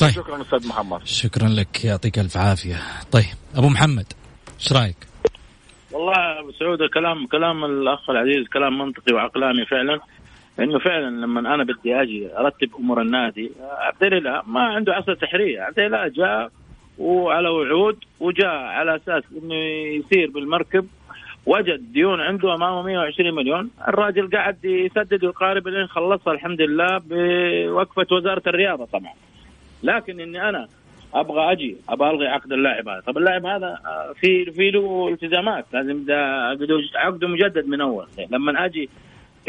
S3: طيب.
S10: شكرا أستاذ محمد.
S3: شكرا لك. يعطيك ألف عافية. طيب أبو محمد إيش رأيك؟
S5: والله أبو سعود الكلام كلام الأخ العزيز كلام منطقي وعقلاني فعلا. إنه فعلا لما أنا بدي أجي أرتب أمور النادي عبد الله ما عنده عصا سحريه عبد الله جاء وعلى وعود وجاء على أساس إنه يسير بالمركب وجد ديون عنده امامه 120 مليون. الراجل قاعد يسدد ويقارب لين خلصها الحمد لله بوقفة وزارة الرياضة طبعا. لكن إني أنا أبغى أجي أبغى ألغي عقد اللاعب هذا. طب اللاعب هذا في في له التزامات لازم ده عقده مجدد من أول. لما أجي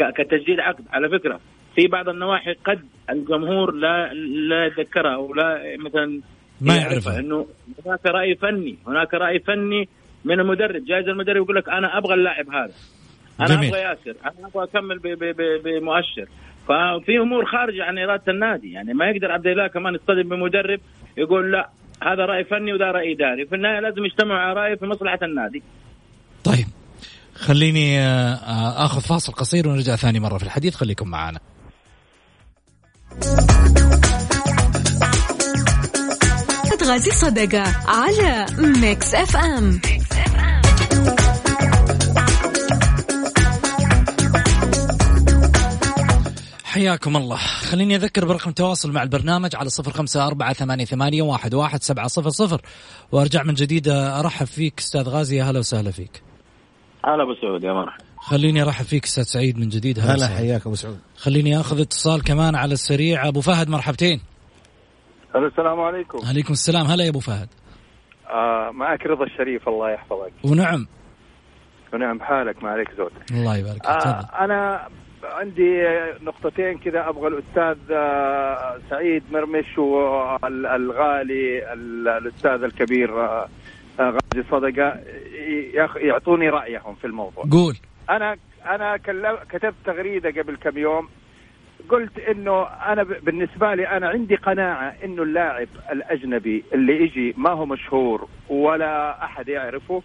S5: كتجديد عقد. على فكرة في بعض النواحي قد الجمهور لا لا يتذكرها أو لا مثلا
S3: ما
S5: يعرفها،
S3: يعرفها.
S5: إنه هناك رأي فني هناك رأي فني من المدرب. جايز المدرب يقول لك أنا أبغى اللاعب هذا. أنا
S3: جميل.
S5: أبغى ياسر. أنا أبغى أكمل بمؤشر. ففي أمور خارجة عن إرادة النادي. يعني ما يقدر عبد الله كمان يصطدم بمدرب يقول لا هذا رأي فني وده رأي إداري. في النهاية لازم يجتمعوا على راي في مصلحة النادي.
S3: خليني آه، آه، آخذ فاصل قصير ونرجع ثاني مرة في الحديث. خليكم معنا.
S6: غازي صدقة على Mix FM.
S3: حياكم الله. خليني أذكر برقم تواصل مع البرنامج على صفر خمسة أربعة ثمانية, ثمانية واحد, واحد سبعة صفر صفر. وأرجع من جديد أرحب فيك أستاذ غازي. يا هلا وسهلا فيك.
S5: هلا أبو سعود يا مرحبا.
S3: خليني أرحب فيك أستاذ سعيد من جديد. هلا.
S4: حياك أبو سعود.
S3: خليني أخذ اتصال كمان على السريع. أبو فهد مرحبتين.
S10: السلام عليكم.
S3: عليكم السلام. هلا يا أبو فهد.
S10: آه معك رضا الشريف الله يحفظك.
S3: ونعم.
S10: ونعم بحالك ما عليك زود.
S3: الله يبارك فيك
S10: آه
S3: تفضل.
S10: أنا عندي نقطتين كذا أبغى الأستاذ آه، سعيد مرمش والغالي ال- الأستاذ الكبير آه، غازي صدقة يعطوني رأيهم في الموضوع.
S3: قول.
S10: أنا أنا كتبت تغريدة قبل كم يوم. قلت إنه أنا بالنسبة لي أنا عندي قناعة إنه اللاعب الأجنبي اللي يجي ما هو مشهور ولا أحد يعرفه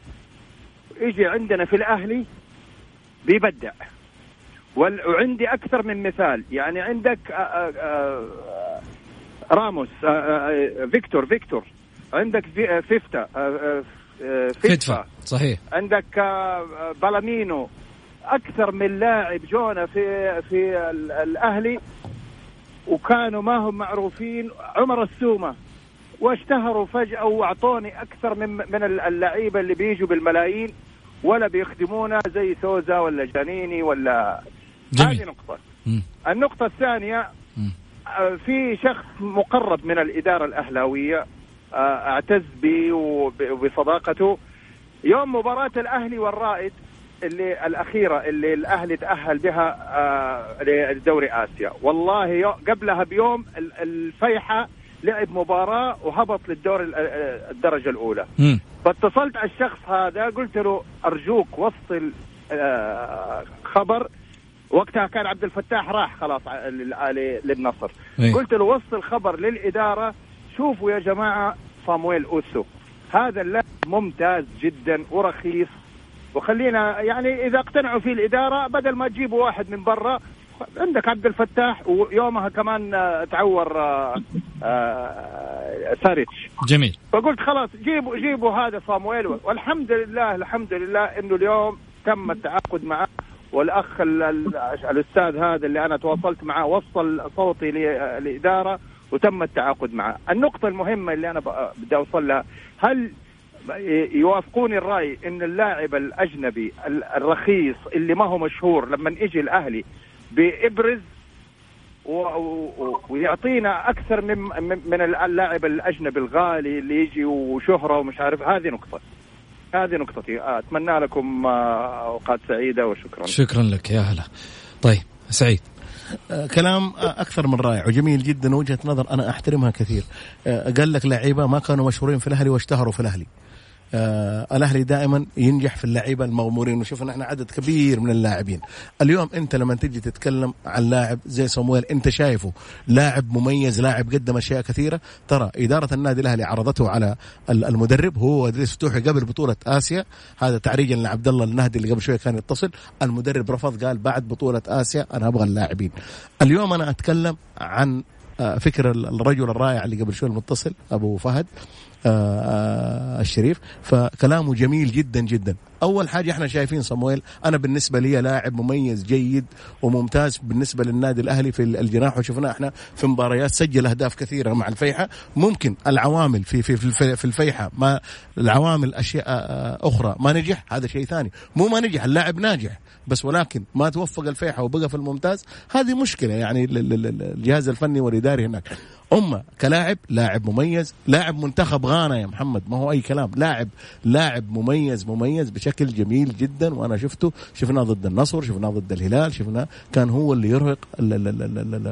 S10: يجي عندنا في الأهلي بيبدع. وعندي أكثر من مثال. يعني عندك راموس فيكتور فيكتور. عندك آه، فيفتا آه، آه،
S3: فدفع صحيح
S10: عندك بالامينو أكثر من لاعب جونا في في ال- الأهلي وكانوا ما هم معروفين عمر السومة واشتهروا فجأة وأعطوني أكثر من من ال- اللعيبة اللي بيجوا بالملايين ولا بيخدمونا زي سوزا ولا جانيني ولا
S3: جميل.
S10: هذه نقطة
S3: مم.
S10: النقطة الثانية
S3: مم.
S10: في شخص مقرب من الإدارة الأهلاوية أعتز به وب- وبصداقته يوم مباراة الأهلي والرائد اللي الأخيرة اللي الأهلي تأهل بها آه، لدوري آسيا. والله قبلها بيوم ال- الفيحة لعب مباراة وهبط للدور آه، الدرجة الأولى. فاتصلت على الشخص هذا قلت له أرجوك وصل آه، خبر. وقتها كان عبد الفتاح راح خلاص للنصر.
S3: إيه.
S10: قلت له وصل خبر للإدارة شوفوا يا جماعة صامويل أوسو. هذا اللاعب ممتاز جدا ورخيص. وخلينا يعني إذا اقتنعوا فيه الإدارة بدل ما تجيبوا واحد من برا عندك عبد الفتاح ويومها كمان آه، تعور آه، آه، ساريتش.
S3: جميل.
S10: فقلت خلاص جيبوا جيبوا هذا صامويل. والحمد لله الحمد لله إنه اليوم تم التعاقد معه. والأخ ال- ال- الأستاذ هذا اللي أنا تواصلت معه وصل صوتي للاداره وتم التعاقد معه. النقطة المهمة اللي أنا ب- بدي أوصل لها هل يوافقوني الرأي إن اللاعب الأجنبي ال- الرخيص اللي ما هو مشهور لما يجي الأهلي بيبرز ويعطينا أكثر من من اللاعب الأجنبي الغالي اللي يجي وشهرة ومش عارف هذه نقطة. هذه نقطتي. أتمنى لكم آه، أوقات سعيدة وشكرا.
S3: شكرا لك يا هلا. طيب سعيد.
S4: كلام آه، أكثر من رائع وجميل جدا وجهة نظر أنا أحترمها كثير. آه، قال لك لعيبة ما كانوا مشهورين في الأهلي واشتهروا في الأهلي. آه الأهلي دائما ينجح في اللعيبة المغمورين. وشوفنا إحنا عدد كبير من اللاعبين. اليوم أنت لما تجي تتكلم عن لاعب زي صمويل أنت شايفه لاعب مميز لاعب قدم أشياء كثيرة. ترى إدارة النادي الأهلي عرضته على ال- المدرب هو ادريس فتوحي قبل بطولة آسيا. هذا تعريجا لعبد الله النهدي اللي قبل شوية كان يتصل. المدرب رفض قال بعد بطولة آسيا أنا أبغى اللاعبين. اليوم أنا أتكلم عن آه، فكر الرجل الرائع اللي قبل شوي المتصل أبو فهد. الشريف. فكلامه جميل جدا جدا. أول حاجة إحنا شايفين صمويل أنا بالنسبة لي لاعب مميز جيد وممتاز بالنسبة للنادي الأهلي في الجناح. وشفناه إحنا في مباريات سجل أهداف كثيرة مع الفيحة. ممكن العوامل في في في في الفيحة ما العوامل أشياء آه، أخرى. ما نجح هذا شيء ثاني. مو ما نجح اللاعب ناجح بس ولكن ما توفق الفيحة وبقى في الممتاز هذه مشكلة يعني ال- ال- ال- الجهاز الفني والإداري هناك. أمة كلاعب لاعب مميز لاعب منتخب غانا يا محمد ما هو أي كلام. لاعب لاعب مميز مميز بشكل جميل جدا وأنا شفته. شفناه ضد النصر شفناه ضد الهلال شفناه كان هو اللي يرهق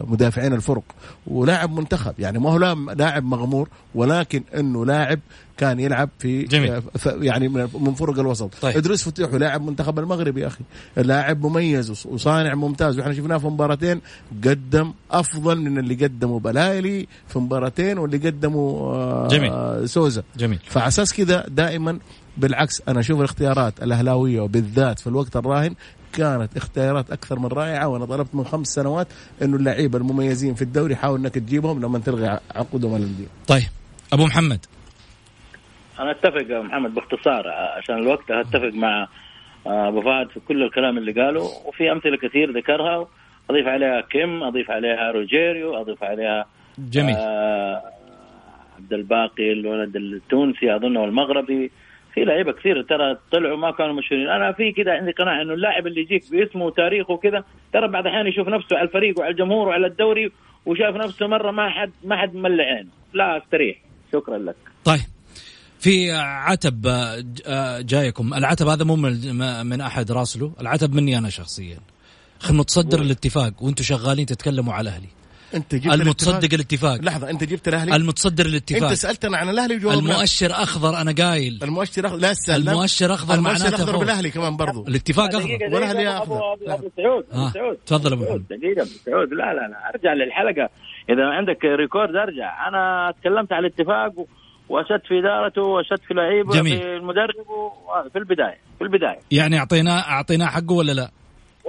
S4: مدافعين الفرق. ولاعب منتخب يعني ما هو لا- لاعب مغمور ولكن إنه لاعب كان يلعب في
S3: جميل.
S4: ف- يعني من فرق الوسط.
S3: طيب.
S4: إدريس فتوح لاعب منتخب المغرب يا أخي. لاعب مميز وص- وصانع ممتاز. وإحنا شفناه في مباراتين قدم أفضل من اللي قدمه بلايلي في مباراتين واللي قدمه آه،
S3: جميل.
S4: سوزا.
S3: جميل.
S4: فعلى أساس كذا دائما بالعكس أنا أشوف الاختيارات الأهلاوية وبالذات في الوقت الراهن كانت اختيارات أكثر من رائعة وأنا طلبت من خمس سنوات إنه اللعيبة المميزين في الدوري حاول إنك تجيبهم لما تلغي عقودهم الانديه
S3: طيب أبو محمد.
S5: أنا أتفق يا محمد باختصار عشان الوقت أتفق مع آه، أبو فهد في كل الكلام اللي قاله وفي أمثلة كثير ذكرها. أضيف عليها كيم أضيف عليها روجيريو أضيف عليها
S3: جميل.
S5: آه عبد الباقي الولد التونسي أظنه المغربي. في لعيبة كثير ترى طلعوا ما كانوا مشهورين. أنا في كذا عندي قناعة إنه اللاعب اللي يجيك باسمه وتاريخه وكذا ترى بعض الاحيان يشوف نفسه على الفريق وعلى الجمهور وعلى الدوري وشاف نفسه مرة ما حد ما حد ملع عينه. لا أستريح. شكرا لك.
S3: طيب. في عتب آه، آه، جايكم. العتب هذا مو من أحد راسله العتب مني أنا شخصيا. متصدر الاتفاق وأنتم شغالين تتكلموا على الاهلي
S4: انت جبت
S3: المتصدق الاتفاق.
S4: لحظة انت جبت الأهلي؟
S3: المتصدر الاتفاق.
S4: انت سألتنا عن الأهلي وجاوبنا
S3: المؤشر أخضر أنا قايل.
S4: المؤشر اخضر لا تسال
S3: المؤشر أخضر
S4: المؤشر
S3: معناته
S4: أخضر
S3: فوز.
S4: بالأهلي كمان برضو.
S3: الاتفاق
S5: أخضر.
S4: أخضر.
S5: أبو, أبو سعود.
S3: آه،
S5: أبو سعود.
S3: تفضل محمد.
S5: دقيقة أبو سعود. لا لا لا أرجع للحلقة. إذا عندك ريكورد أرجع. أنا تكلمت على الاتفاق و- وأشدت في إدارته وأشدت في لعيبه
S3: جميل.
S5: في المدرب و- في البداية في البداية.
S3: يعني اعطيناه اعطيناه حقه ولا لا؟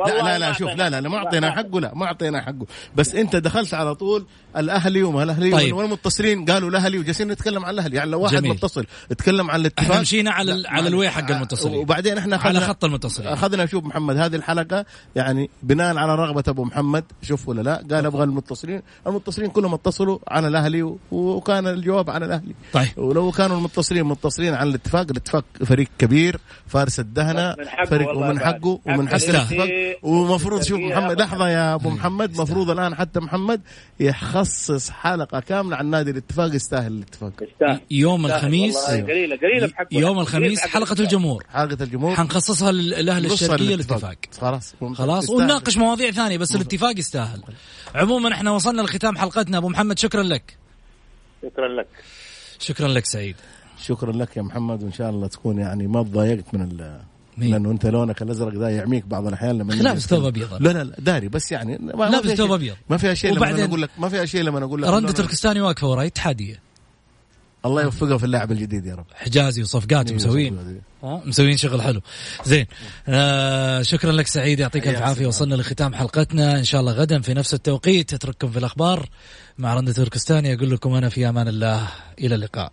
S4: لا لا لا شوف لا لا لا ما أعطينا حقه لا ما أعطينا حقه. بس أنت دخلت على طول الأهلي وما الأهلي
S3: طيب.
S4: والمتصلين قالوا الأهلي وجالسين نتكلم عن الأهلي. يعني لو واحد
S3: جميل.
S4: متصل اتكلم عن الاتفاق.
S3: إحنا مشينا على على الوي حق المتصلين.
S4: وبعدين إحنا
S3: على خط المتصلين.
S4: أخذنا شوف محمد هذه الحلقة يعني بناء على رغبة أبو محمد شوف ولا لا قال أبغى المتصلين. المتصلين كلهم اتصلوا عن الأهلي وكان الجواب عن الأهلي.
S3: طيب.
S4: ولو كانوا المتصلين متصلين عن الاتفاق الاتفاق فريق كبير فارس
S5: الدهنة حقه
S4: فريق ومن. حقه ومن
S5: حق
S4: حق
S3: يستاهل.
S4: الاتفاق ومفروض شوف. محمد لحظة يا أبو محمد مفروض الآن حتى محمد يخصص حلقة كاملة عن نادي الاتفاق يستاهل الاتفاق.
S5: يستاهل.
S3: يوم. الخميس؟
S5: قليلة بحقه
S3: يوم الخميس
S5: الاتفاق.
S3: الجمهور.
S4: حلقة الجمهور.
S3: حنخصصها للاهل
S4: نص
S3: الشرقية الاتفاق.
S4: خلاص.
S3: خلاص. ونناقش مواضيع ثانية بس الاتفاق يستاهل. عموما إحنا وصلنا لختام حلقتنا. أبو محمد شكرا لك.
S5: شكرا لك.
S3: شكرا لك سعيد.
S4: شكرا لك يا محمد وإن شاء الله تكون يعني ما تضايقت من ال
S3: مين؟
S4: لأنه أنت لونك الازرق ذا يعميك بعض الأحيان لما
S3: لابس ثوب. أبيض.
S4: لا لا لا داري بس يعني
S3: لابس ثوب أبيض.
S4: ما فيها شيء لما أنا أقول لك ما فيها شيء لما أنا أقول لك اللون-
S3: تركستاني واقفة وراي اتحادية
S4: الله يوفقه في اللاعب الجديد يا رب
S3: حجازي وصفقات مسوين
S4: إيه.
S3: مسوين شغل حلو زين آه شكرا لك سعيد يعطيك الف
S4: عافية.
S3: وصلنا لختام حلقتنا إن شاء الله غدا في نفس التوقيت اترككم في الأخبار مع رنده تركستاني أقول لكم أنا في أمان الله إلى اللقاء